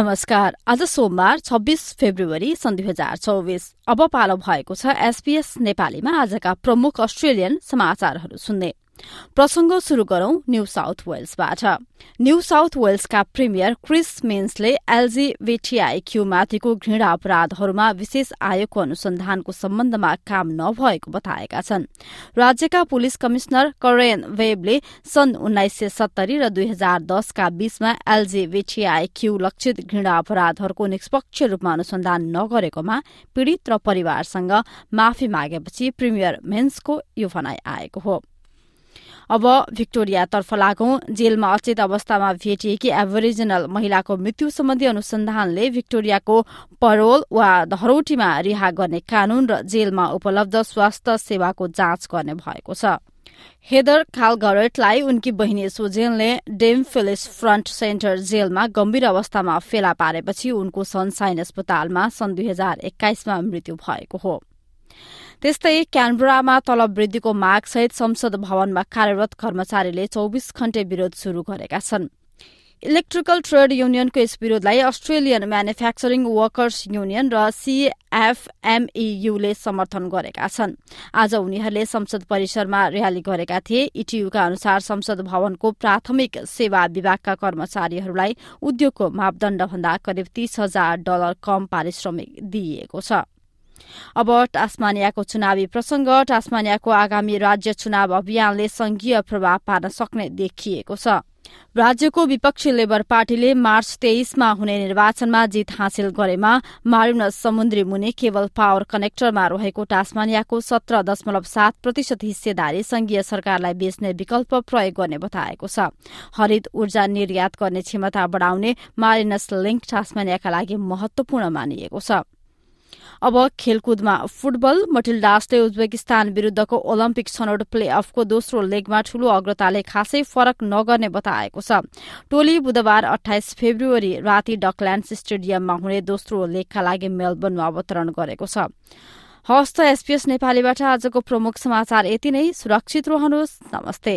नमस्कार। आज सोमबार छब्बीस फेब्रुअरी सन् दुई हजार चौबिस। अब पालो भएको छ एसपीएस नेपालीमा आजका प्रमुख अस्ट्रेलियन समाचारहरू सुन्ने। प्रसंग शुरू गरौं न्यू साउथ वेल्सबाट। न्यू साउथ वेल्सका प्रिमियर क्रिस मिन्सले एलजीबीटीआई माथिको घृणा अपराधहरूमा विशेष आयोगको अनुसन्धानको सम्बन्धमा काम नभएको बताएका छन्। राज्यका पुलिस कमिश्नर करेन वेबले सन् उन्नाइस सय सत्तरी र दुई हजार दसका बीचमा एलजीबीटीआई लक्षित घृणा अपराधहरूको निष्पक्ष रूपमा अनुसन्धान नगरेकोमा पीड़ित र परिवारसँग माफी मागेपछि प्रिमियर मेन्सको यो भनाई आएको हो। अब भिक्टोरियातर्फ लागौं। जेलमा अचेत अवस्थामा भेटिएकी एभरिजिनल महिलाको मृत्यु सम्बन्धी अनुसन्धानले भिक्टोरियाको परोल वा धरौटीमा रिहा गर्ने कानून र जेलमा उपलब्ध स्वास्थ्य सेवाको जाँच गर्ने भएको छ। हेदर खालगरेटलाई उनकी बहिनी सुजेनले डेम फिलिस फ्रन्ट सेन्टर जेलमा गम्भीर अवस्थामा फेला पारेपछि उनको सनसाइन अस्पतालमा सन् दुई हजार एक्काइसमा मृत्यु भएको हो। त्यस्तै क्यानबरामा तलब वृद्धिको मागसहित संसद भवनमा कार्यरत कर्मचारीले चौविस घण्टे विरोध शुरू गरेका छन्। इलेक्ट्रिकल ट्रेड युनियनको यस विरोधलाई अस्ट्रेलियन म्यानुफ्याक्चरिङ वर्कर्स युनियन र सीएफएमईयूले समर्थन गरेका छन्। आज उनीहरूले संसद परिसरमा र्याली गरेका थिए। इटियूका अनुसार संसद भवनको प्राथमिक सेवा विभागका कर्मचारीहरूलाई उद्योगको मापदण्डभन्दा करिब तीस हजार डलर कम पारिश्रमिक दिइएको छ। अब टास्मानियाको चुनावी प्रसंग टास्मानियाको आगामी राज्य चुनाव अभियानले संघीय प्रभाव पार्न सक्ने देखिएको छ। राज्यको विपक्षी लेबर पार्टीले मार्च तेइसमा हुने निर्वाचनमा जीत हासिल गरेमा मारिन समुद्री मुनि केवल पावर कनेक्टरमा रहेको टास्मानियाको सत्र दशमलव सात प्रतिशत हिस्सेदारी संघीय सरकारलाई बेच्ने विकल्प प्रयोग गर्ने बताएको छ। हरित ऊर्जा निर्यात गर्ने क्षमता बढ़ाउने मारिनस लिंक टास्मानियाका लागि महत्वपूर्ण मानिएको छ। अब खेलकुदमा फुटबल मटिल्डासले उज्बेकिस्तान विरूद्धको ओलम्पिक छनौट प्ले अफको दोस्रो लेगमा ठूलो अग्रताले खासै फरक नगर्ने बताएको छ। टोली बुधबार अठाइस फेब्रुअरी राति डकल्याण्ड स्टेडियममा हुने दोस्रो लेगका लागि मेलबर्नमा अवतरण गरेको छ। हस्त एसपीएस नेपालीबाट आजको प्रमुख समाचार यति नै। सुरक्षित रहनुहोस्। नमस्ते।